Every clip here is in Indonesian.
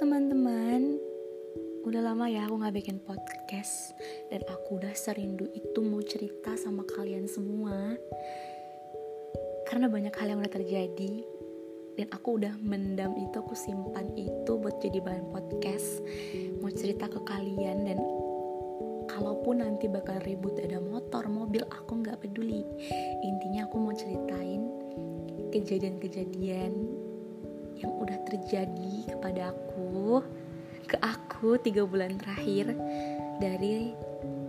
teman-teman. Udah lama ya aku gak bikin podcast Dan aku udah serindu itu mau cerita sama kalian semua. Karena banyak hal yang udah terjadi Dan aku udah mendam itu, aku simpan itu buat jadi bahan podcast Mau cerita ke kalian. Dan Kalaupun nanti bakal ribut ada motor, mobil, aku gak peduli. Intinya aku mau ceritain kejadian-kejadian yang udah terjadi kepada aku ke aku tiga bulan terakhir dari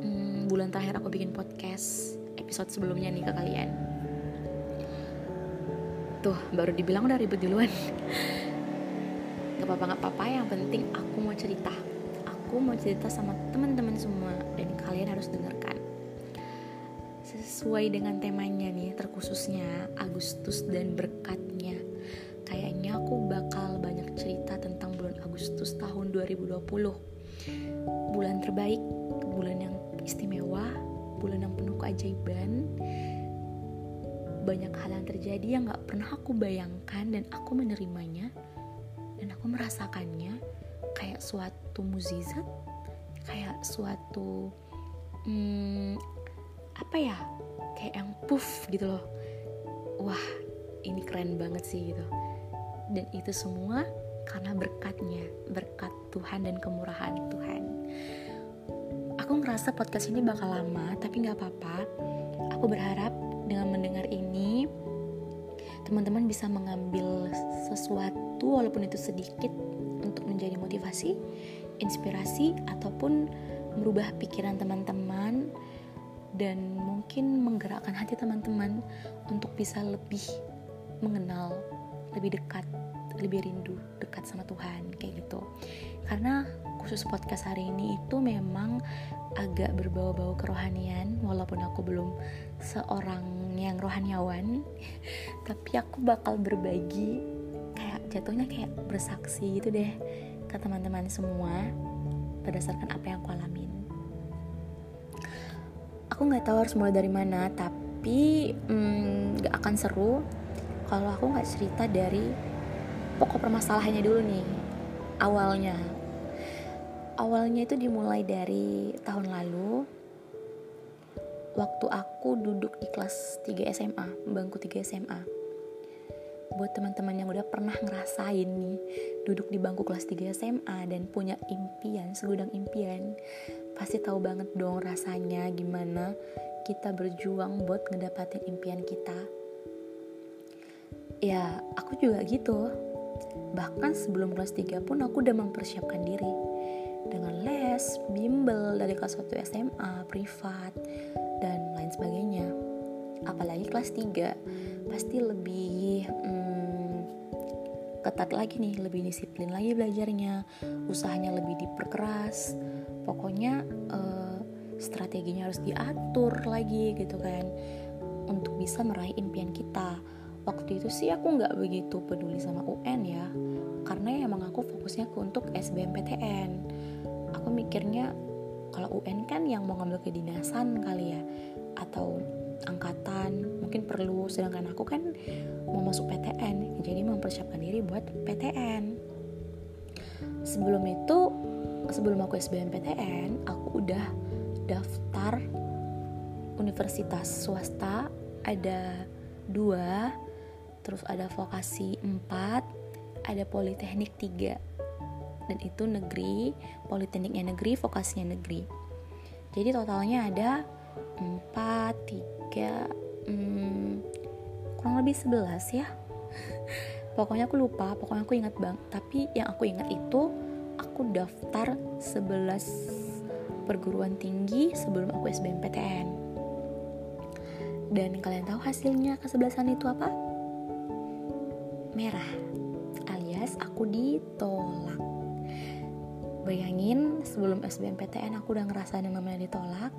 hmm, bulan terakhir aku bikin podcast episode sebelumnya nih ke kalian. Tuh baru dibilang udah ribet duluan. Nggak apa-apa nggak apa-apa yang penting aku mau cerita. Aku mau cerita sama teman-teman semua dan kalian harus dengarkan. Sesuai dengan temanya nih terkhususnya Agustus dan berkatnya 2020 bulan terbaik bulan yang istimewa bulan yang penuh keajaiban. Banyak hal yang terjadi yang gak pernah aku bayangkan dan aku menerimanya dan aku merasakannya. Kayak suatu muzizat kayak suatu hmm, apa ya kayak yang puff gitu loh. Wah ini keren banget sih gitu. Dan itu semua karena berkatnya berkat Tuhan dan kemurahan Tuhan. Aku ngerasa podcast ini bakal lama tapi nggak apa-apa. Aku berharap dengan mendengar ini teman-teman bisa mengambil sesuatu walaupun itu sedikit untuk menjadi motivasi inspirasi ataupun merubah pikiran teman-teman dan mungkin menggerakkan hati teman-teman untuk bisa lebih mengenal lebih dekat lebih rindu dekat sama Tuhan kayak gitu. Karena khusus podcast hari ini itu memang agak berbau-bau kerohanian walaupun aku belum seorang yang rohaniawan tapi aku bakal berbagi kayak jatuhnya kayak bersaksi gitu deh ke teman-teman semua berdasarkan apa yang aku alamin. Aku nggak tahu harus mulai dari mana tapi hmm, nggak hmm, akan seru kalau aku nggak cerita dari pokok permasalahannya dulu nih awalnya. Awalnya itu dimulai dari tahun lalu waktu aku duduk di kelas 3 SMA bangku 3 SMA buat teman-teman yang udah pernah ngerasain nih duduk di bangku kelas 3 SMA dan punya impian, segudang impian pasti tahu banget dong rasanya gimana kita berjuang buat ngedapatin impian kita. Ya aku juga gitu bahkan sebelum kelas 3 pun aku udah mempersiapkan diri. Dengan les, bimbel dari kelas 1 SMA, privat, dan lain sebagainya. Apalagi kelas 3 pasti lebih hmm, ketat lagi nih lebih disiplin lagi belajarnya. Usahanya lebih diperkeras. Pokoknya uh, strateginya harus diatur lagi gitu kan untuk bisa meraih impian kita waktu itu sih aku nggak begitu peduli sama UN ya. Karena emang aku fokusnya ke untuk SBMPTN aku mikirnya kalau UN kan yang mau ngambil kedinasan kali ya atau angkatan mungkin perlu. Sedangkan aku kan mau masuk PTN jadi mempersiapkan diri buat PTN sebelum itu sebelum aku SBMPTN aku udah daftar universitas swasta. Ada dua terus ada vokasi 4 ada politeknik 3 dan itu negeri politekniknya negeri vokasinya negeri. Jadi totalnya ada 4 3 hmm, kurang lebih 11 ya. Pokoknya aku lupa pokoknya aku ingat bang. Tapi yang aku ingat itu aku daftar 11 perguruan tinggi sebelum aku SBMPTN dan kalian tahu hasilnya kesebelasan itu apa? Merah alias aku ditolak. Bayangin sebelum SBMPTN aku udah ngerasain yang namanya ditolak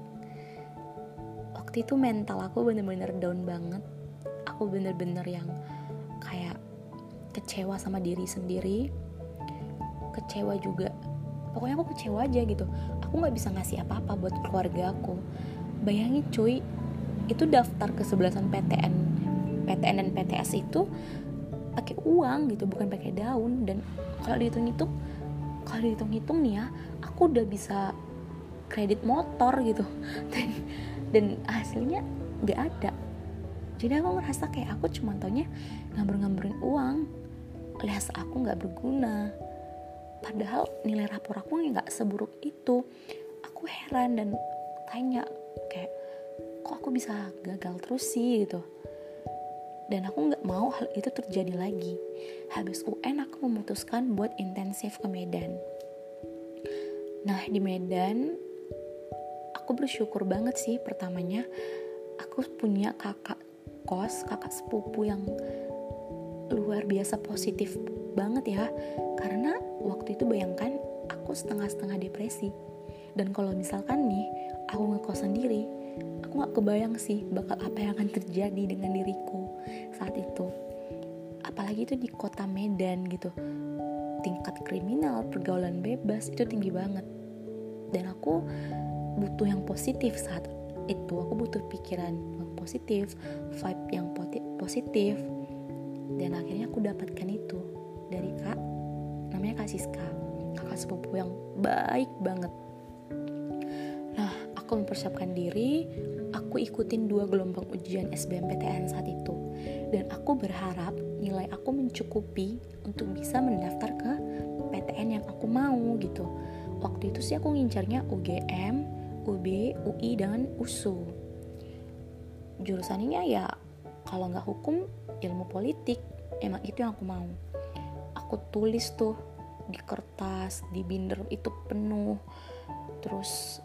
waktu itu mental aku bener-bener down banget. Aku bener-bener yang kayak kecewa sama diri sendiri kecewa juga. Pokoknya aku kecewa aja gitu. Aku nggak bisa ngasih apa-apa buat keluarga aku. Bayangin cuy itu daftar kesebelasan PTN PTN dan PTS itu pakai uang gitu bukan pakai daun. Dan kalau dihitung itu kalau dihitung-hitung nih ya aku udah bisa kredit motor gitu. Dan dan hasilnya nggak ada. Jadi aku ngerasa kayak aku cuma taunya ngambur-ngamburin uang. Alias aku nggak berguna. Padahal nilai rapor aku nggak seburuk itu. Aku heran dan tanya kayak kok aku bisa gagal terus sih? gitu dan aku nggak mau hal itu terjadi lagi. Habis UN aku memutuskan buat intensif ke Medan. Nah di Medan aku bersyukur banget sih pertamanya aku punya kakak kos kakak sepupu yang luar biasa positif banget ya. Karena waktu itu bayangkan aku setengah-setengah depresi. Dan kalau misalkan nih aku ngekos sendiri aku gak kebayang sih bakal apa yang akan terjadi dengan diriku saat itu. Apalagi itu di kota Medan gitu. Tingkat kriminal pergaulan bebas itu tinggi banget. Dan aku butuh yang positif saat itu. Aku butuh pikiran yang positif vibe yang positif. Dan akhirnya aku dapatkan itu dari kak. Namanya kak Siska. Kakak sepupu yang baik banget aku mempersiapkan diri aku ikutin dua gelombang ujian SBMPTN saat itu. Dan aku berharap nilai aku mencukupi untuk bisa mendaftar ke PTN yang aku mau gitu. Waktu itu sih aku ngincarnya UGM, UB, UI, dan USU jurusannya ya kalau nggak hukum ilmu politik. Emang itu yang aku mau. Aku tulis tuh di kertas di binder itu penuh. Terus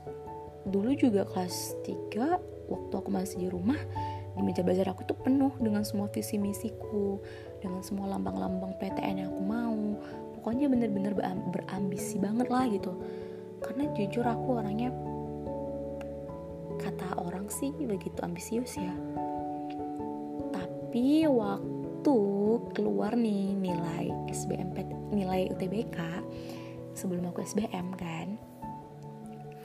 dulu juga kelas 3 waktu aku masih di rumah di meja belajar aku tuh penuh dengan semua visi misiku dengan semua lambang-lambang PTN yang aku mau. Pokoknya bener-bener berambisi banget lah gitu. Karena jujur aku orangnya kata orang sih begitu ambisius ya. Tapi waktu keluar nih nilai SBMP nilai UTBK sebelum aku SBM kan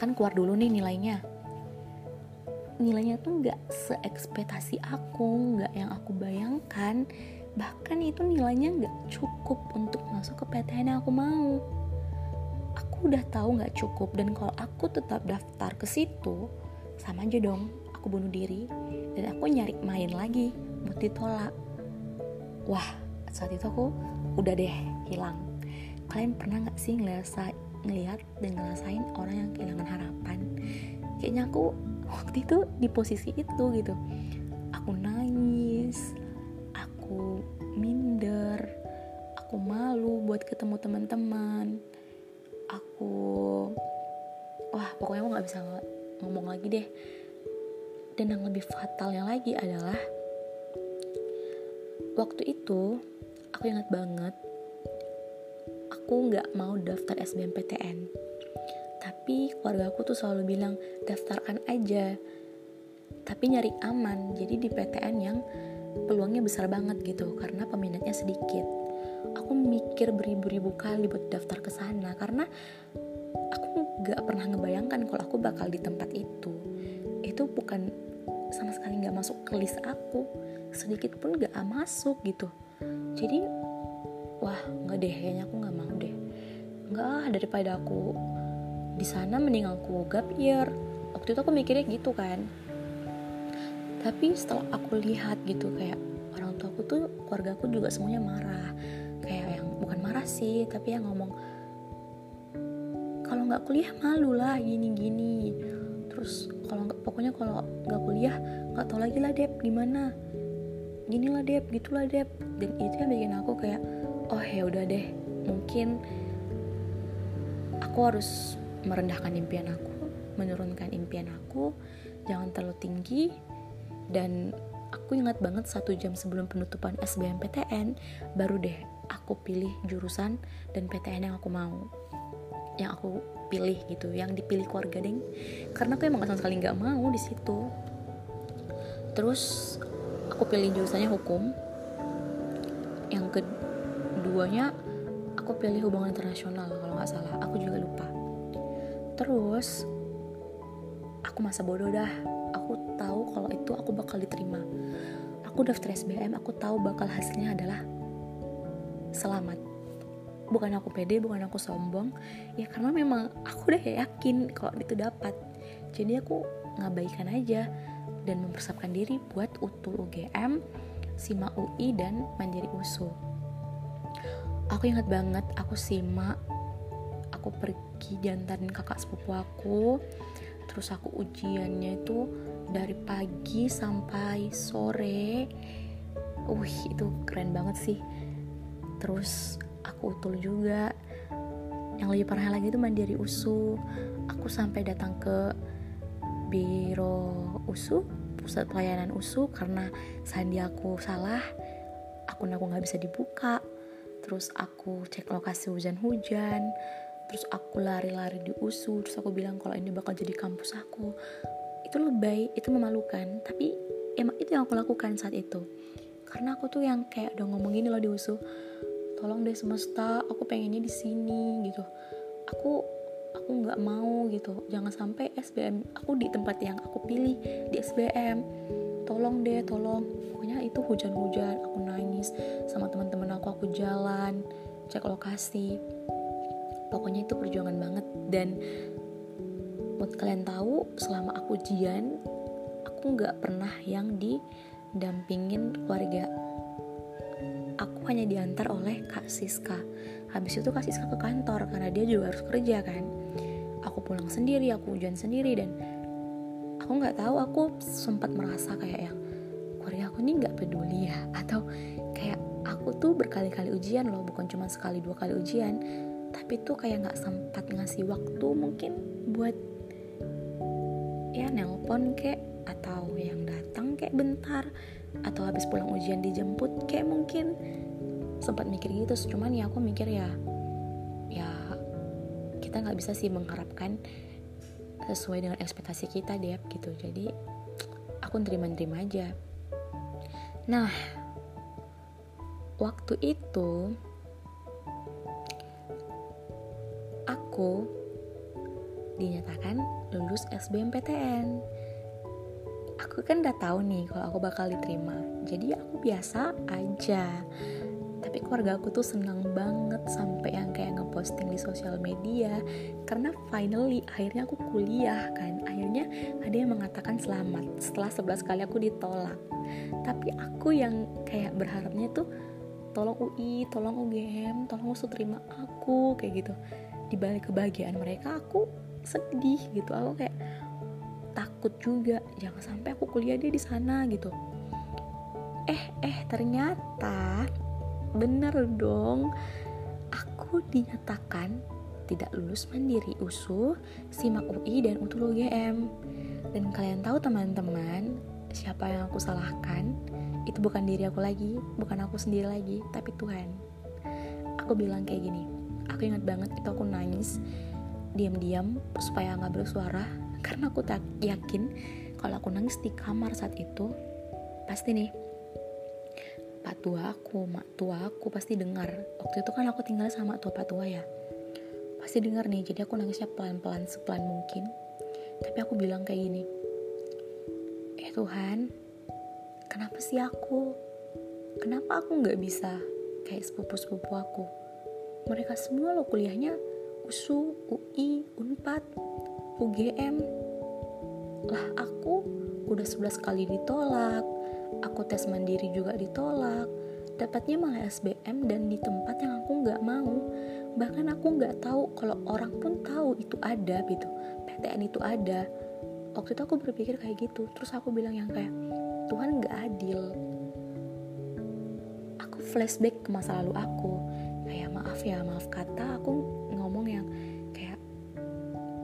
kan keluar dulu nih nilainya. Nilainya tuh nggak seekspektasi aku nggak yang aku bayangkan. Bahkan itu nilainya nggak cukup untuk masuk ke PTN yang aku mau. Aku udah tahu nggak cukup dan kalau aku tetap daftar ke situ sama aja dong aku bunuh diri. Dan aku nyari main lagi buat ditolak. Wah saat itu aku udah deh hilang. Kalian pernah nggak sih ngelasa ngelihat dan ngerasain orang yang kehilangan harapan. Kayaknya aku waktu itu di posisi itu gitu. Aku nangis aku minder aku malu buat ketemu teman-teman. Aku wah pokoknya aku nggak bisa ngomong lagi deh. Dan yang lebih fatalnya lagi adalah waktu itu aku ingat banget aku nggak mau daftar SBMPTN tapi keluarga aku tuh selalu bilang daftarkan aja. Tapi nyari aman jadi di PTN yang peluangnya besar banget gitu karena peminatnya sedikit. Aku mikir beribu-ribu kali buat daftar ke sana karena aku nggak pernah ngebayangkan kalau aku bakal di tempat itu. Itu bukan sama sekali nggak masuk ke list aku. Sedikit pun gak masuk gitu. Jadi wah nggak deh kayaknya aku nggak mau deh. Nggak daripada aku di sana mending aku gap year waktu itu aku mikirnya gitu kan. Tapi setelah aku lihat gitu kayak orang tua aku tuh keluarga aku juga semuanya marah. Kayak yang bukan marah sih tapi yang ngomong kalau nggak kuliah malu lah gini gini terus kalau nggak pokoknya kalau nggak kuliah nggak tau lagi lah dep gimana. Gini lah Dep gitulah Dep. Dan itu yang bikin aku kayak oh ya udah deh mungkin aku harus merendahkan impian aku menurunkan impian aku jangan terlalu tinggi. Dan aku ingat banget satu jam sebelum penutupan SBMPTN baru deh aku pilih jurusan dan PTN yang aku mau yang aku pilih gitu yang dipilih keluarga deng karena aku emang sama sekali nggak mau di situ. Terus aku pilih jurusannya hukum. Yang keduanya aku pilih hubungan internasional kalau nggak salah. Aku juga lupa. Terus aku masa bodoh dah. Aku tahu kalau itu aku bakal diterima. Aku daftar SBM aku tahu bakal hasilnya adalah selamat. Bukan aku pede bukan aku sombong. Ya karena memang aku udah yakin kalau itu dapat. Jadi aku ngabaikan aja dan mempersiapkan diri buat utul UGM SIMA UI dan Mandiri USU aku ingat banget aku simak aku pergi jantarin kakak sepupu aku. Terus aku ujiannya itu dari pagi sampai sore. Wih itu keren banget sih. Terus aku utul juga. Yang lebih parah lagi itu mandiri usu. Aku sampai datang ke biro usu pusat pelayanan usu karena sandi aku salah akun aku nggak bisa dibuka terus aku cek lokasi hujan-hujan. Terus aku lari-lari di USU terus aku bilang kalau ini bakal jadi kampus aku. Itu lebay itu memalukan. Tapi emang itu yang aku lakukan saat itu. Karena aku tuh yang kayak udah ngomong gini loh di USU tolong deh semesta aku pengennya di sini gitu. Aku aku nggak mau gitu. Jangan sampai SBM aku di tempat yang aku pilih di SBM tolong deh tolong. Pokoknya itu hujan-hujan aku nangis. Sama teman-teman aku aku jalan cek lokasi. Pokoknya itu perjuangan banget. Dan buat kalian tahu selama aku ujian aku nggak pernah yang didampingin keluarga. Aku hanya diantar oleh Kak Siska. Habis itu Kak Siska ke kantor karena dia juga harus kerja kan. Aku pulang sendiri aku ujian sendiri dan aku nggak tahu aku sempat merasa kayak yang keluarga aku ini nggak peduli ya. Atau kayak aku tuh berkali-kali ujian loh bukan cuma sekali dua kali ujian. Tapi tuh kayak nggak sempat ngasih waktu mungkin buat ya nelpon kek atau yang datang kayak bentar atau habis pulang ujian dijemput kayak mungkin. Sempat mikir gitu cuman ya aku mikir ya ya kita nggak bisa sih mengharapkan sesuai dengan ekspektasi kita deh gitu jadi aku terima-terima aja nah waktu itu aku dinyatakan lulus SBMPTN. Aku kan udah tahu nih kalau aku bakal diterima. Jadi aku biasa aja. Tapi keluarga aku tuh senang banget sampai yang kayak ngeposting di sosial media karena finally akhirnya aku kuliah kan. Akhirnya ada yang mengatakan selamat setelah 11 kali aku ditolak. Tapi aku yang kayak berharapnya tuh tolong UI, tolong UGM, tolong usut terima aku kayak gitu di balik kebahagiaan mereka aku sedih gitu aku kayak takut juga jangan sampai aku kuliah dia di sana gitu eh eh ternyata bener dong aku dinyatakan tidak lulus mandiri USU, SIMAK UI dan UTUL UGM. Dan kalian tahu teman-teman, siapa yang aku salahkan? Itu bukan diri aku lagi, bukan aku sendiri lagi, tapi Tuhan. Aku bilang kayak gini, aku ingat banget itu aku nangis diam-diam supaya nggak bersuara karena aku tak yakin kalau aku nangis di kamar saat itu pasti nih tua aku, mak tua aku pasti dengar. Waktu itu kan aku tinggal sama tua pak tua ya. Pasti dengar nih, jadi aku nangisnya pelan-pelan sepelan mungkin. Tapi aku bilang kayak gini, eh Tuhan, kenapa sih aku? Kenapa aku nggak bisa kayak sepupu-sepupu aku? mereka semua lo kuliahnya USU, UI, UNPAD, UGM lah aku udah 11 kali ditolak aku tes mandiri juga ditolak. Dapatnya malah SBM dan di tempat yang aku nggak mau. Bahkan aku nggak tahu kalau orang pun tahu itu ada gitu. PTN itu ada. Waktu itu aku berpikir kayak gitu. Terus aku bilang yang kayak Tuhan nggak adil. Aku flashback ke masa lalu aku. Kayak maaf ya maaf kata. Aku ngomong yang kayak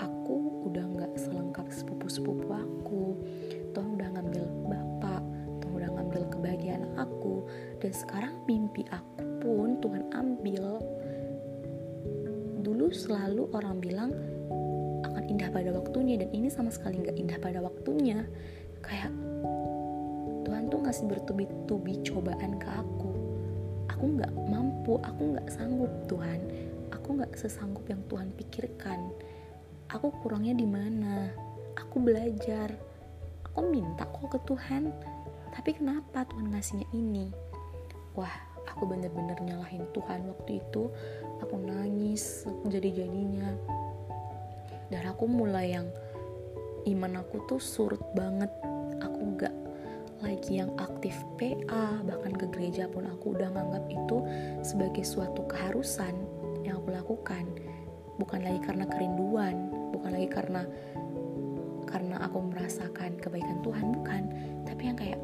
aku udah nggak selengkap sepupu-sepupu aku. Tuhan udah ngambil dan sekarang mimpi aku pun Tuhan ambil. Dulu selalu orang bilang akan indah pada waktunya dan ini sama sekali nggak indah pada waktunya. Kayak Tuhan tuh ngasih bertubi-tubi cobaan ke aku. Aku nggak mampu aku nggak sanggup Tuhan. Aku nggak sesanggup yang Tuhan pikirkan. Aku kurangnya di mana? Aku belajar. Aku minta kok ke Tuhan tapi kenapa Tuhan ngasihnya ini wah aku bener-bener nyalahin Tuhan waktu itu. Aku nangis jadi jadinya. Dan aku mulai yang iman aku tuh surut banget. Aku gak lagi yang aktif PA bahkan ke gereja pun aku udah nganggap itu sebagai suatu keharusan yang aku lakukan. Bukan lagi karena kerinduan bukan lagi karena karena aku merasakan kebaikan Tuhan bukan. Tapi yang kayak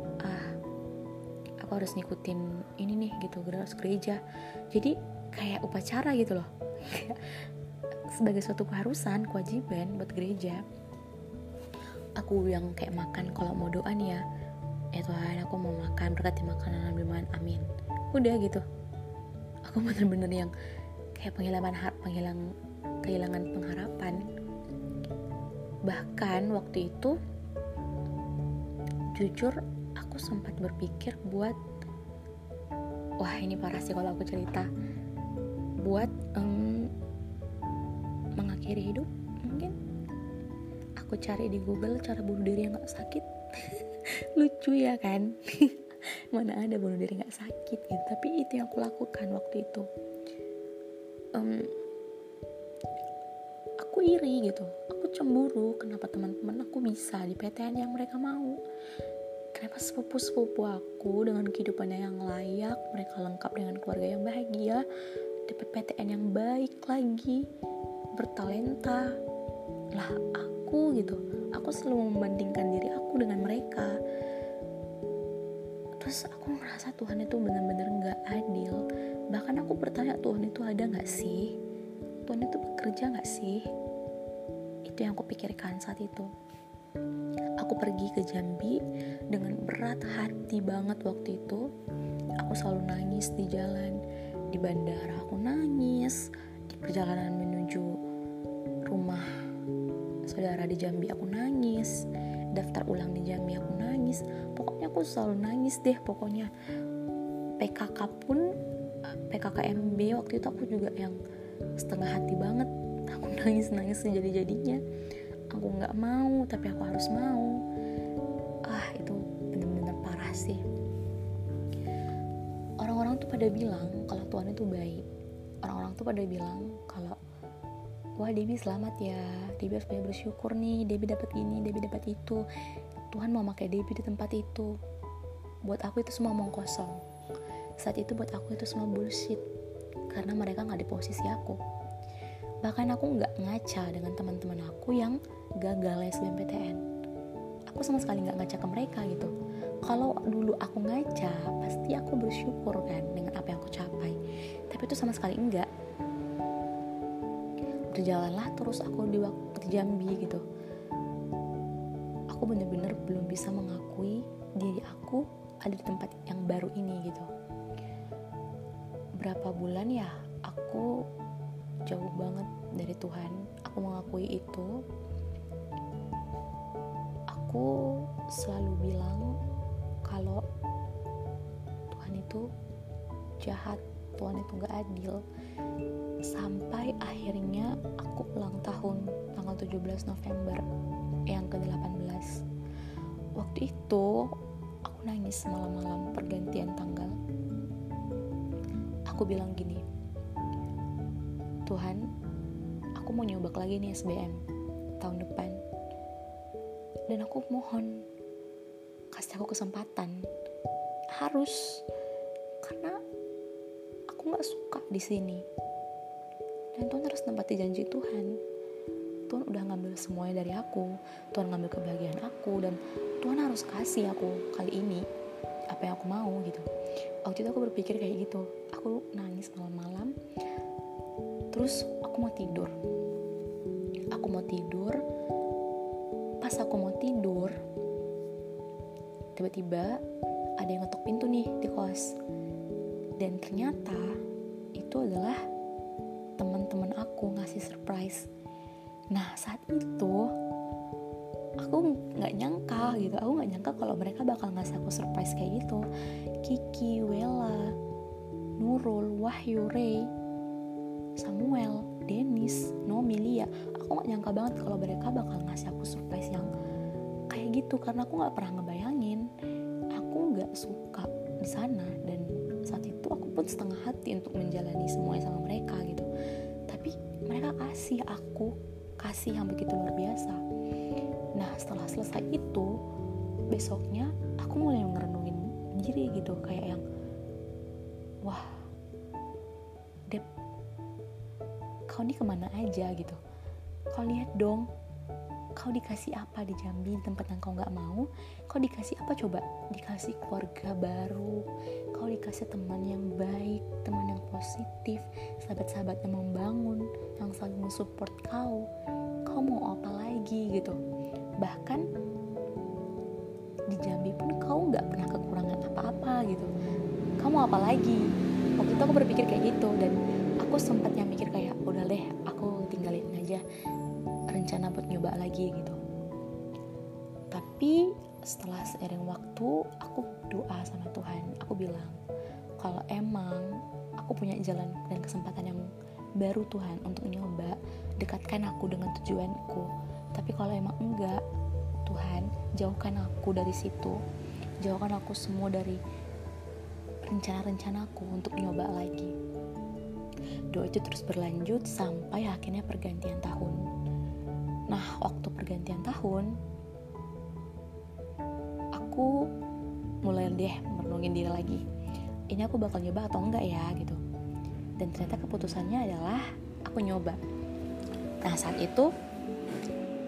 aku harus ngikutin ini nih gitu harus gereja. Jadi kayak upacara gitu loh. Sebagai suatu keharusan kewajiban buat gereja. Aku yang kayak makan kalau mau doa nih ya ya Tuhan aku mau makan berkati makanan minuman amin. Udah gitu. Aku bener-bener yang kayak penghilangan har penghilang kehilangan pengharapan. Bahkan waktu itu jujur aku sempat berpikir buat wah ini parah sih kalau aku cerita. Buat um, mengakhiri hidup mungkin. Aku cari di Google cara bunuh diri yang gak sakit. Lucu ya kan? Mana ada bunuh diri nggak sakit gitu. Tapi itu yang aku lakukan waktu itu. Um, aku iri gitu. Aku cemburu kenapa teman-teman aku bisa di PTN yang mereka mau kenapa sepupu-sepupu aku dengan kehidupannya yang layak mereka lengkap dengan keluarga yang bahagia dapat PTN yang baik lagi bertalenta? Lah aku gitu. Aku selalu membandingkan diri aku dengan mereka. Terus aku ngerasa Tuhan itu benar-benar nggak adil. Bahkan aku bertanya Tuhan itu ada nggak sih? Tuhan itu bekerja nggak sih? Itu yang aku pikirkan saat itu aku pergi ke Jambi dengan berat hati banget waktu itu. Aku selalu nangis di jalan di bandara. Aku nangis di perjalanan menuju rumah saudara di Jambi. Aku nangis daftar ulang di Jambi aku nangis. Pokoknya aku selalu nangis deh pokoknya. PKK pun PKKMB waktu itu aku juga yang setengah hati banget. Aku nangis nangis sejadi jadinya aku nggak mau tapi aku harus mau. Ah itu bener-bener parah sih. Orang-orang tuh pada bilang kalau Tuhan itu baik. Orang-orang tuh pada bilang kalau wah Debbie selamat ya. Debbie harus banyak bersyukur nih. Debbie dapat ini Debbie dapat itu. Tuhan mau pakai Debbie di tempat itu. Buat aku itu semua omong kosong. Saat itu buat aku itu semua bullshit. Karena mereka nggak di posisi aku. Bahkan aku nggak ngaca dengan teman-teman aku yang gagal SBMPTN aku sama sekali nggak ngaca ke mereka gitu. Kalau dulu aku ngaca pasti aku bersyukur kan dengan apa yang aku capai. Tapi itu sama sekali enggak berjalanlah terus aku di waktu Jambi gitu. Aku bener-bener belum bisa mengakui diri aku ada di tempat yang baru ini gitu. Berapa bulan ya aku jauh banget dari Tuhan. Aku mengakui itu aku selalu bilang kalau Tuhan itu jahat Tuhan itu gak adil. Sampai akhirnya aku ulang tahun tanggal 17 November yang ke-18 waktu itu aku nangis malam-malam pergantian tanggal. Aku bilang gini Tuhan aku mau nyoba lagi nih SBM tahun depan dan aku mohon kasih aku kesempatan. Harus karena aku nggak suka di sini. Dan Tuhan harus nempati janji Tuhan. Tuhan udah ngambil semuanya dari aku. Tuhan ngambil kebahagiaan aku. Dan Tuhan harus kasih aku kali ini apa yang aku mau gitu. Waktu itu aku berpikir kayak gitu. Aku nangis malam-malam. Terus aku mau tidur. Aku mau tidur pas aku mau tidur tiba-tiba ada yang ngetok pintu nih di kos. Dan ternyata itu adalah teman-teman aku ngasih surprise. Nah saat itu aku nggak nyangka gitu. Aku nggak nyangka kalau mereka bakal ngasih aku surprise kayak gitu. Kiki, Wella, Nurul, Wahyu, Ray, Dennis, Nomi, Lia aku nggak nyangka banget kalau mereka bakal ngasih aku surprise yang kayak gitu karena aku nggak pernah ngebayangin. Aku nggak suka di sana dan saat itu aku pun setengah hati untuk menjalani semuanya sama mereka gitu. Tapi mereka kasih aku kasih yang begitu luar biasa. Nah setelah selesai itu besoknya aku mulai ngerenungin diri gitu. Kayak yang kau ini ke mana aja? gitu. Kau lihat dong kau dikasih apa di Jambi di tempat yang kau nggak mau? Kau dikasih apa coba? Dikasih keluarga baru kau dikasih teman yang baik teman yang positif sahabat-sahabat yang membangun yang saling mensupport kau. Kau mau apa lagi? gitu. Bahkan di Jambi pun kau nggak pernah kekurangan apa-apa gitu. Kamu apa lagi? Waktu itu aku berpikir kayak gitu dan aku sempatnya mikir kayak udah deh aku tinggalin aja rencana buat nyoba lagi gitu. Tapi setelah seiring waktu aku doa sama Tuhan. Aku bilang kalau emang aku punya jalan dan kesempatan yang baru Tuhan untuk nyoba dekatkan aku dengan tujuanku. Tapi kalau emang enggak Tuhan jauhkan aku dari situ. Jauhkan aku semua dari rencana-rencanaku untuk nyoba lagi doa itu terus berlanjut sampai akhirnya pergantian tahun. Nah waktu pergantian tahun aku mulai deh merenungin diri lagi. Ini aku bakal nyoba atau enggak ya gitu. Dan ternyata keputusannya adalah aku nyoba. Nah saat itu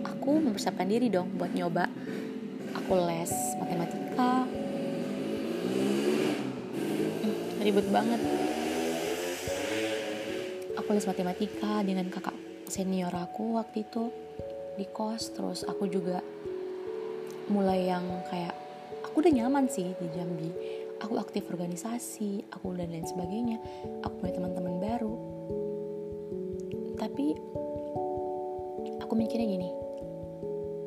aku mempersiapkan diri dong buat nyoba. Aku les matematika. Hmm, ribet banget aku les matematika dengan kakak senior aku waktu itu di kos. Terus aku juga mulai yang kayak aku udah nyaman sih di Jambi. Aku aktif organisasi aku dan lain sebagainya. Aku punya teman-teman baru. Tapi aku mikirnya gini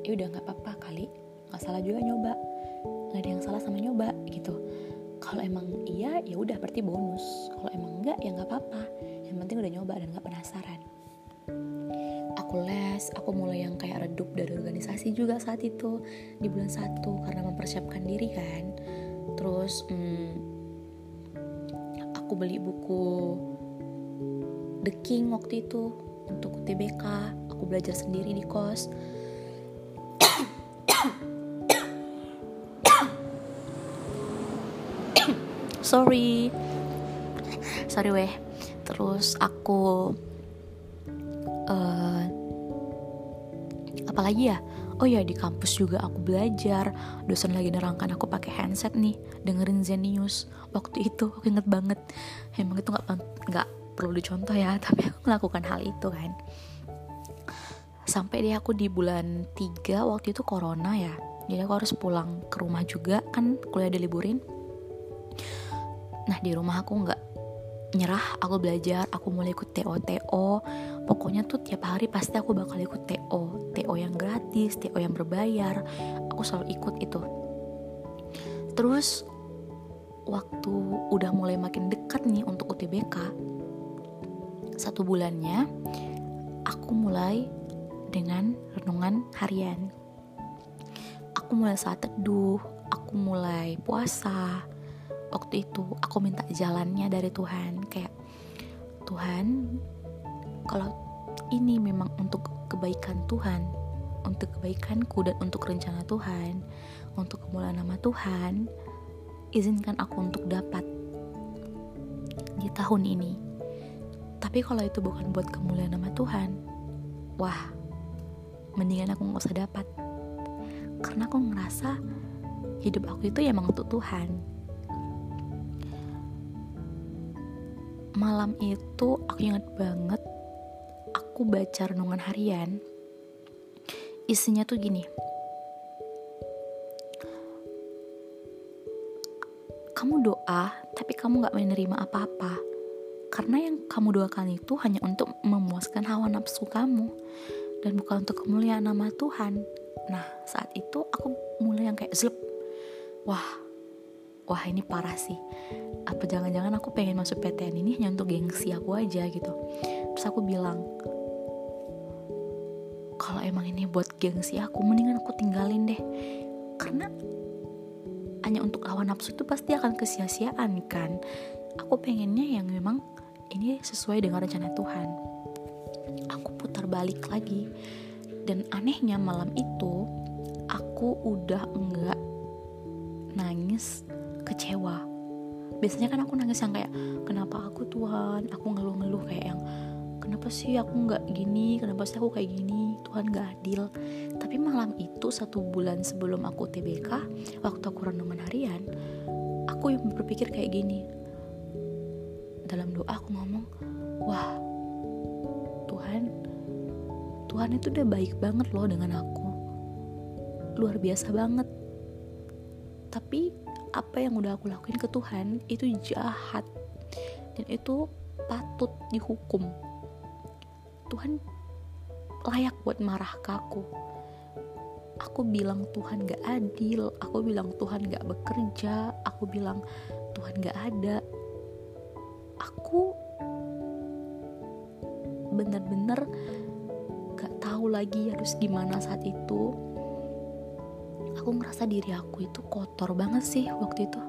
ya udah nggak apa-apa kali. Nggak salah juga nyoba. Nggak ada yang salah sama nyoba gitu. Kalau emang iya ya udah berarti bonus. Kalau emang enggak ya nggak apa-apa udah nyoba dan nggak penasaran. Aku les aku mulai yang kayak redup dari organisasi juga saat itu di bulan satu karena mempersiapkan diri kan. Terus hmm, aku beli buku The King waktu itu untuk TBK aku belajar sendiri di kos. Sorry. Sorry weh terus aku uh, apalagi ya? Oh ya di kampus juga aku belajar. Dosen lagi nerangkan aku pakai handset nih dengerin Zenius. Waktu itu aku inget banget. Emang itu nggak nggak perlu dicontoh ya tapi aku melakukan hal itu kan. Sampai deh aku di bulan 3 waktu itu corona ya. Jadi aku harus pulang ke rumah juga kan kuliah diliburin. Nah di rumah aku nggak nyerah aku belajar aku mulai ikut TO TO pokoknya tuh tiap hari pasti aku bakal ikut TO TO yang gratis TO yang berbayar. Aku selalu ikut itu. Terus waktu udah mulai makin dekat nih untuk UTBK satu bulannya aku mulai dengan renungan harian. Aku mulai saat teduh aku mulai puasa waktu itu aku minta jalannya dari Tuhan. Kayak Tuhan kalau ini memang untuk kebaikan Tuhan untuk kebaikanku dan untuk rencana Tuhan untuk kemuliaan nama Tuhan izinkan aku untuk dapat di tahun ini. Tapi kalau itu bukan buat kemuliaan nama Tuhan wah mendingan aku nggak usah dapat. Karena aku ngerasa hidup aku itu emang untuk Tuhan malam itu aku ingat banget aku baca renungan harian. Isinya tuh gini. Kamu doa tapi kamu gak menerima apa-apa. Karena yang kamu doakan itu hanya untuk memuaskan hawa nafsu kamu. Dan bukan untuk kemuliaan nama Tuhan. Nah saat itu aku mulai yang kayak zlep. Wah wah ini parah sih apa jangan-jangan aku pengen masuk PTN ini hanya untuk gengsi aku aja gitu. Terus aku bilang kalau emang ini buat gengsi aku mendingan aku tinggalin deh. Karena hanya untuk hawa nafsu itu pasti akan kesia-siaan kan? Aku pengennya yang memang ini sesuai dengan rencana Tuhan. Aku putar balik lagi. Dan anehnya malam itu aku udah enggak nangis kecewa biasanya kan aku nangis yang kayak kenapa aku Tuhan? Aku ngeluh-ngeluh kayak yang kenapa sih aku nggak gini? Kenapa sih aku kayak gini? Tuhan nggak adil. Tapi malam itu satu bulan sebelum aku TBK waktu aku renungan harian aku yang berpikir kayak gini. Dalam doa aku ngomong wah Tuhan Tuhan itu udah baik banget loh dengan aku. Luar biasa banget. Tapi apa yang udah aku lakuin ke Tuhan itu jahat. Dan itu patut dihukum. Tuhan layak buat marah ke aku. Aku bilang Tuhan gak adil aku bilang Tuhan gak bekerja aku bilang Tuhan gak ada. Aku bener-bener gak tahu lagi harus gimana saat itu aku ngerasa diri aku itu kotor banget sih waktu itu.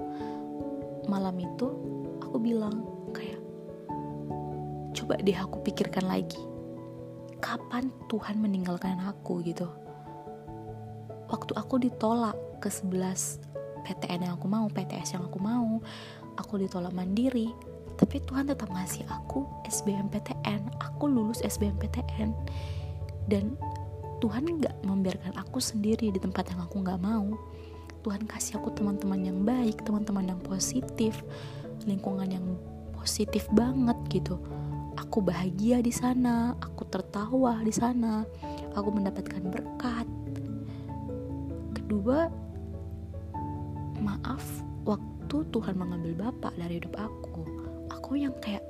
Malam itu aku bilang kayak coba deh aku pikirkan lagi. Kapan Tuhan meninggalkan aku? gitu. Waktu aku ditolak ke 11 PTN yang aku mau PTS yang aku mau aku ditolak mandiri tapi Tuhan tetap ngasih aku SBMPTN aku lulus SBMPTN dan Tuhan nggak membiarkan aku sendiri di tempat yang aku nggak mau. Tuhan kasih aku teman-teman yang baik teman-teman yang positif lingkungan yang positif banget gitu. Aku bahagia di sana aku tertawa di sana aku mendapatkan berkat. Kedua maaf waktu Tuhan mengambil bapak dari hidup aku. Aku yang kayak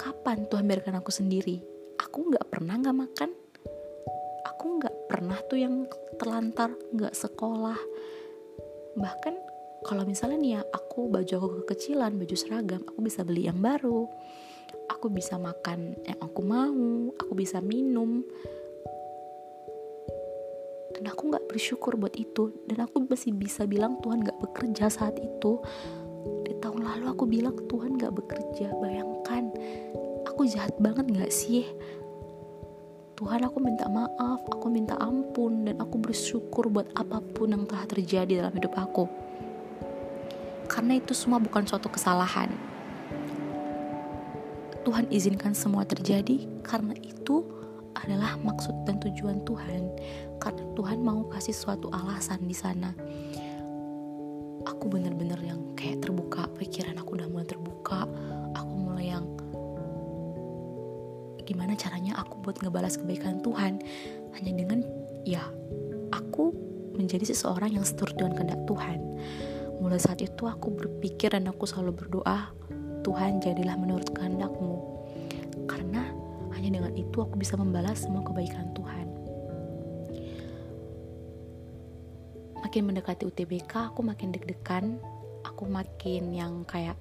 kapan Tuhan biarkan aku sendiri? Aku nggak pernah nggak makan pernah tuh yang terlantar nggak sekolah. Bahkan kalau misalnya nih ya aku baju aku kekecilan baju seragam aku bisa beli yang baru. Aku bisa makan yang aku mau aku bisa minum. Dan aku nggak bersyukur buat itu. Dan aku masih bisa bilang Tuhan nggak bekerja saat itu. Di tahun lalu aku bilang Tuhan nggak bekerja. Bayangkan aku jahat banget nggak sih Tuhan aku minta maaf, aku minta ampun dan aku bersyukur buat apa pun yang telah terjadi dalam hidup aku. Karena itu semua bukan suatu kesalahan. Tuhan izinkan semua terjadi karena itu adalah maksud dan tujuan Tuhan. Karena Tuhan mau kasih suatu alasan di sana. Aku bener-bener yang kayak terbuka, pikiran aku udah mulai terbuka. Gimana caranya aku buat ngebalas kebaikan Tuhan? Hanya dengan ya aku menjadi seseorang yang seturut dengan kehendak Tuhan. Mulai saat itu aku berpikir dan aku selalu berdoa Tuhan jadilah menurut kehendakmu. Karena hanya dengan itu aku bisa membalas semua kebaikan Tuhan. Makin mendekati UTBK aku makin deg-degan. Aku makin yang kayak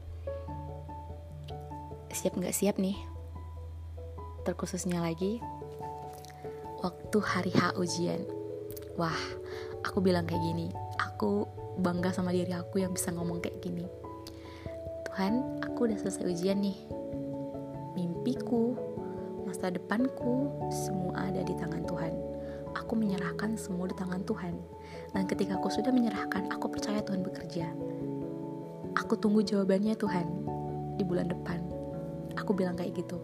siap nggak siap nih terkhususnya lagi waktu hari H ujian. Wah aku bilang kayak gini aku bangga sama diri aku yang bisa ngomong kayak gini. Tuhan aku udah selesai ujian nih. Mimpiku masa depanku semua ada di tangan Tuhan. Aku menyerahkan semua di tangan Tuhan. Dan ketika aku sudah menyerahkan aku percaya Tuhan bekerja. Aku tunggu jawabannya Tuhan di bulan depan. Aku bilang kayak gitu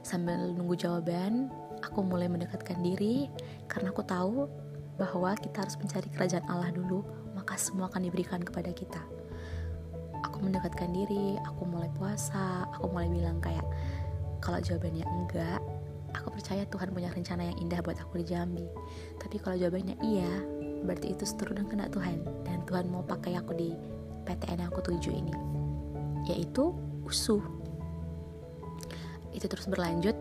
Sambil nunggu jawaban, aku mulai mendekatkan diri karena aku tahu bahwa kita harus mencari kerajaan Allah dulu, maka semua akan diberikan kepada kita. Aku mendekatkan diri, aku mulai puasa, aku mulai bilang kayak kalau jawabannya enggak, aku percaya Tuhan punya rencana yang indah buat aku di Jambi. Tapi kalau jawabannya iya, berarti itu seturut dan kena Tuhan dan Tuhan mau pakai aku di PTN yang aku tuju ini, yaitu USU itu terus berlanjut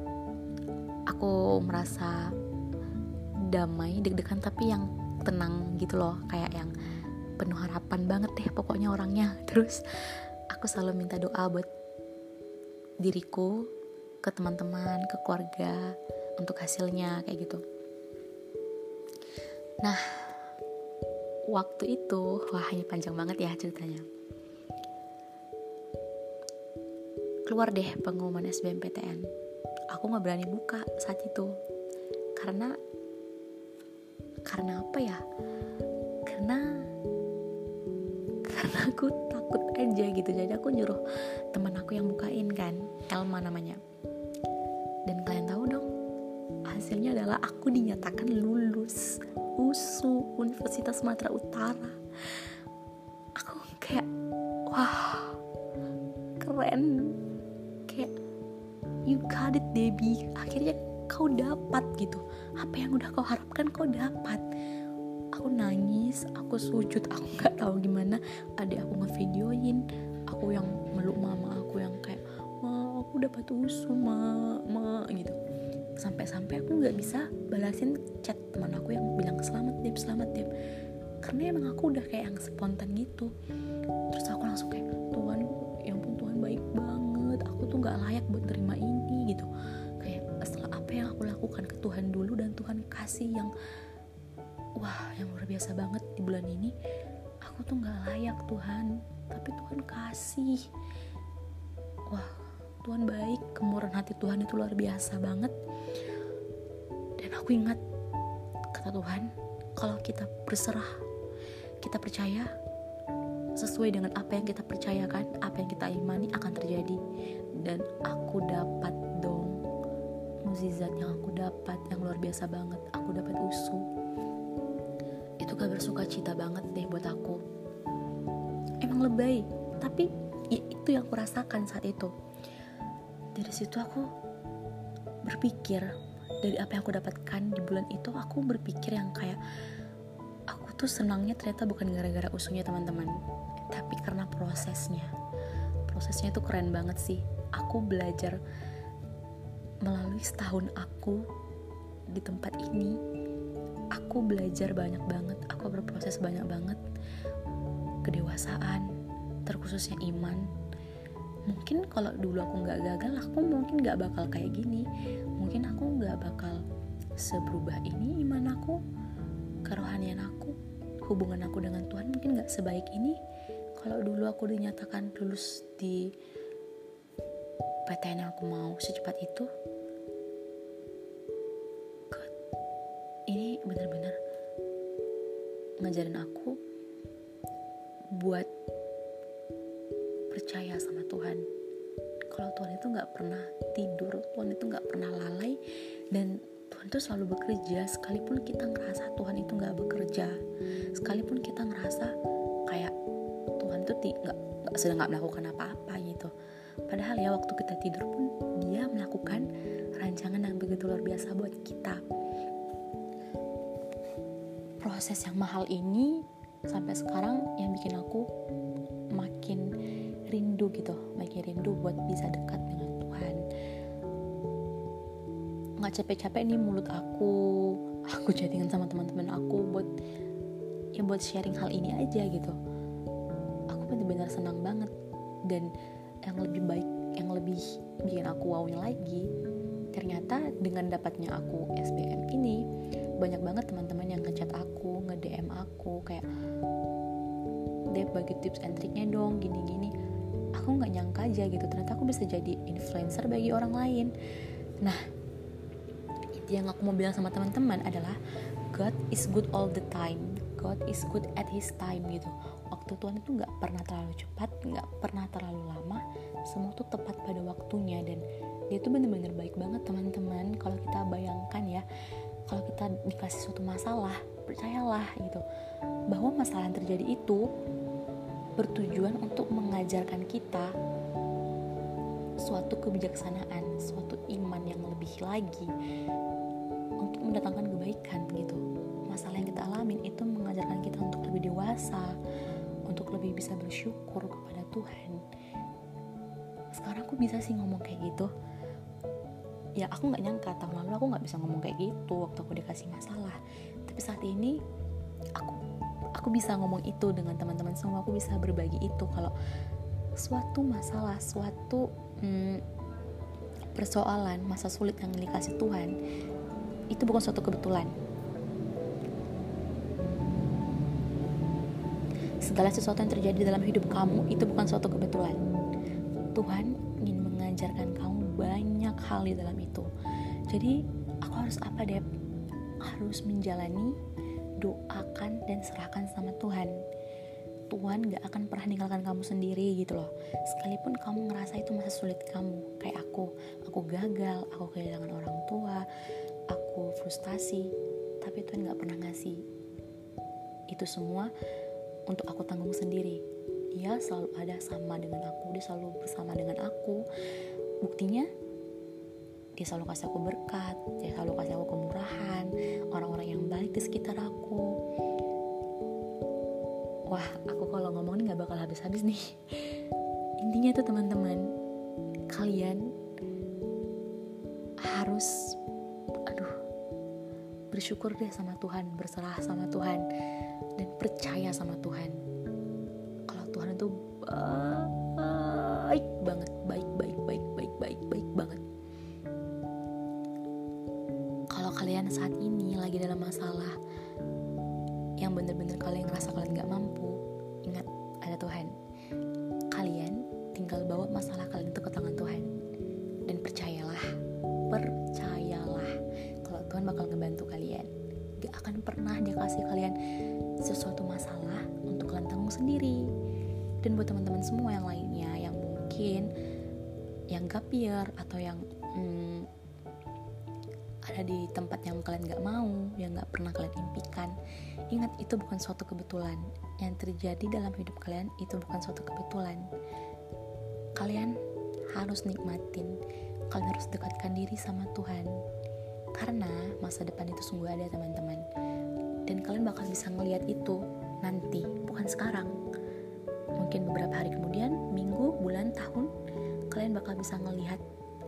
aku merasa damai deg-degan tapi yang tenang gitu loh. Kayak yang penuh harapan banget deh pokoknya orangnya. Terus aku selalu minta doa buat diriku ke teman-teman ke keluarga untuk hasilnya kayak gitu. Nah waktu itu wah ini panjang banget ya ceritanya keluar deh pengumuman SBMPTN aku nggak berani buka saat itu. Karena karena apa ya? Karena karena aku takut aja gitu. Jadi aku nyuruh teman aku yang bukain kan Elma namanya. Dan kalian tahu dong hasilnya adalah aku dinyatakan lulus USU Universitas Sumatera Utara. Aku kayak wah keren you got it Debbie akhirnya kau dapat gitu. Apa yang udah kau harapkan kau dapat. Aku nangis aku sujud aku nggak tahu gimana. Adik aku ngevideoin aku yang meluk mama aku yang kayak ma aku dapat usu ma ma gitu. Sampai-sampai aku nggak bisa balasin chat teman aku yang bilang selamat deh selamat deh karena emang aku udah kayak yang spontan gitu. Terus aku langsung kayak Tuhan ya ampun Tuhan baik banget tuh nggak layak buat terima ini gitu. Kayak setelah apa yang aku lakukan ke Tuhan dulu dan Tuhan kasih yang wah yang luar biasa banget di bulan ini aku tuh nggak layak Tuhan. Tapi Tuhan kasih. Wah Tuhan baik kemurahan hati Tuhan itu luar biasa banget. Dan aku ingat kata Tuhan kalau kita berserah kita percaya sesuai dengan apa yang kita percayakan apa yang kita imani akan terjadi. Dan aku dapat dong mukjizat yang aku dapat yang luar biasa banget. Aku dapat usu. Itu gak bersuka cita banget deh buat aku. Emang lebay tapi ya itu yang aku rasakan saat itu. Dari situ aku berpikir dari apa yang aku dapatkan di bulan itu aku berpikir yang kayak aku tuh senangnya ternyata bukan gara-gara usunya teman-teman tapi karena prosesnya. Prosesnya itu keren banget sih. Aku belajar melalui setahun aku di tempat ini. Aku belajar banyak banget. Aku berproses banyak banget. Kedewasaan terkhususnya iman. Mungkin kalau dulu aku nggak gagal aku mungkin nggak bakal kayak gini. Mungkin aku nggak bakal seberubah ini iman aku kerohanian aku hubungan aku dengan Tuhan mungkin nggak sebaik ini kalau dulu aku dinyatakan lulus di PTN yang aku mau secepat itu God, ini benar-benar ngajarin aku buat percaya sama Tuhan. Kalau Tuhan itu nggak pernah tidur Tuhan itu nggak pernah lalai dan Tuhan itu selalu bekerja. Sekalipun kita ngerasa Tuhan itu nggak bekerja sekalipun kita ngerasa Tuhan tuh nggak sedang nggak melakukan apa-apa gitu. Padahal ya waktu kita tidur pun dia melakukan rancangan yang begitu luar biasa buat kita. Proses yang mahal ini sampai sekarang yang bikin aku makin rindu gitu makin rindu buat bisa dekat dengan Tuhan. Nggak capek-capek nih mulut aku aku chattingan sama teman-teman aku buat ya buat sharing hal ini aja gitu benar-benar senang banget. Dan yang lebih baik yang lebih bikin aku wownya lagi ternyata dengan dapatnya aku SBM ini banyak banget teman-teman yang ngechat aku nge-DM aku kayak Dep bagi tips and triknya dong gini-gini. Aku nggak nyangka aja gitu ternyata aku bisa jadi influencer bagi orang lain. Nah itu yang aku mau bilang sama teman-teman adalah God is good all the time. God is good at his time gitu waktu Tuhan itu nggak pernah terlalu cepat nggak pernah terlalu lama semua tuh tepat pada waktunya. Dan dia tuh bener-bener baik banget teman-teman. Kalau kita bayangkan ya kalau kita dikasih suatu masalah percayalah gitu. Bahwa masalah yang terjadi itu bertujuan untuk mengajarkan kita suatu kebijaksanaan, suatu iman yang lebih lagi untuk mendatangkan kebaikan gitu. Masalah yang kita alamin itu mengajarkan kita untuk lebih dewasa, untuk lebih bisa bersyukur kepada Tuhan. Sekarang aku bisa sih ngomong kayak gitu. Ya aku nggak nyangka tahun lalu aku nggak bisa ngomong kayak gitu waktu aku dikasih masalah. Tapi saat ini aku aku bisa ngomong itu dengan teman-teman semua aku bisa berbagi itu kalau suatu masalah suatu hmm, persoalan masa sulit yang dikasih Tuhan itu bukan suatu kebetulan segala sesuatu yang terjadi dalam hidup kamu itu bukan suatu kebetulan. Tuhan ingin mengajarkan kamu banyak hal di dalam itu. Jadi aku harus apa deh harus menjalani doakan dan serahkan sama Tuhan. Tuhan gak akan pernah ninggalkan kamu sendiri gitu loh. Sekalipun kamu ngerasa itu masa sulit kamu kayak aku. Aku gagal aku kehilangan orang tua aku frustasi tapi Tuhan gak pernah ngasih itu semua untuk aku tanggung sendiri. Dia selalu ada sama dengan aku dia selalu bersama dengan aku. Buktinya dia selalu kasih aku berkat dia selalu kasih aku kemurahan orang-orang yang baik di sekitar aku. Wah aku kalau ngomong ini nggak bakal habis-habis nih. Intinya tuh teman-teman kalian harus aduh bersyukur deh sama Tuhan berserah sama Tuhan dan percaya sama Tuhan. Kalau Tuhan itu baik banget baik baik baik baik baik baik banget. Kalau kalian saat ini lagi dalam masalah yang bener-bener kalian ngerasa kalian gak mampu ingat ada Tuhan. Kalian tinggal bawa masalah kalian itu ke tangan Tuhan dan percayalah teman-teman semua yang lainnya yang mungkin yang gap year atau yang hmm, ada di tempat yang kalian gak mau, yang gak pernah kalian impikan. Ingat, itu bukan suatu kebetulan. Yang terjadi dalam hidup kalian itu bukan suatu kebetulan. Kalian harus nikmatin, kalian harus dekatkan diri sama Tuhan. Karena masa depan itu sungguh ada teman-teman. Dan kalian bakal bisa ngeliat itu nanti, bukan sekarang. Mungkin beberapa hari kemudian, minggu, bulan, tahun, kalian bakal bisa ngelihat,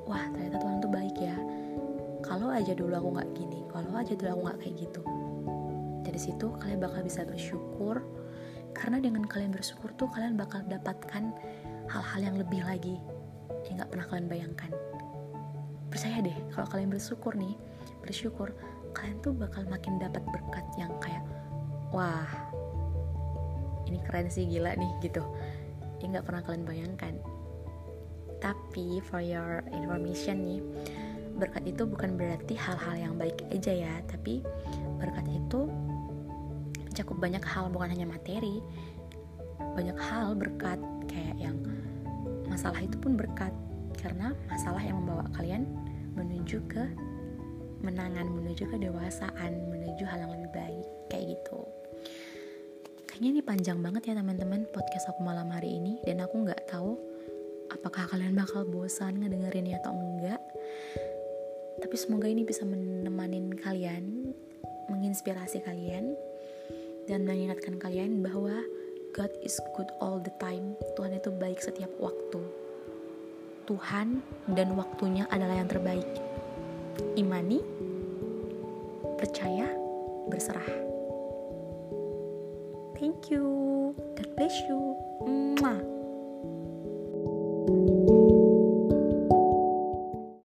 wah ternyata Tuhan itu baik ya. Kalau aja dulu aku nggak gini kalau aja dulu aku nggak kayak gitu. Dari situ kalian bakal bisa bersyukur karena dengan kalian bersyukur tuh kalian bakal dapatkan hal-hal yang lebih lagi yang nggak pernah kalian bayangkan. Percaya deh kalau kalian bersyukur nih bersyukur kalian tuh bakal makin dapat berkat yang kayak wah ini keren sih gila nih gitu. Yang nggak pernah kalian bayangkan. Tapi for your information nih berkat itu bukan berarti hal-hal yang baik aja ya tapi berkat itu mencakup banyak hal bukan hanya materi banyak hal berkat kayak yang masalah itu pun berkat. Karena masalah yang membawa kalian menuju ke menangan menuju ke dewasaan menuju hal yang lebih baik kayak gitu kayaknya ini panjang banget ya teman-teman podcast aku malam hari ini dan aku nggak tahu apakah kalian bakal bosan ngedengerinnya atau enggak tapi semoga ini bisa menemani kalian, menginspirasi kalian, dan mengingatkan kalian bahwa God is good all the time. Tuhan itu baik setiap waktu. Tuhan dan waktunya adalah yang terbaik. Imani, percaya, berserah. Thank you. God bless you. Mwah.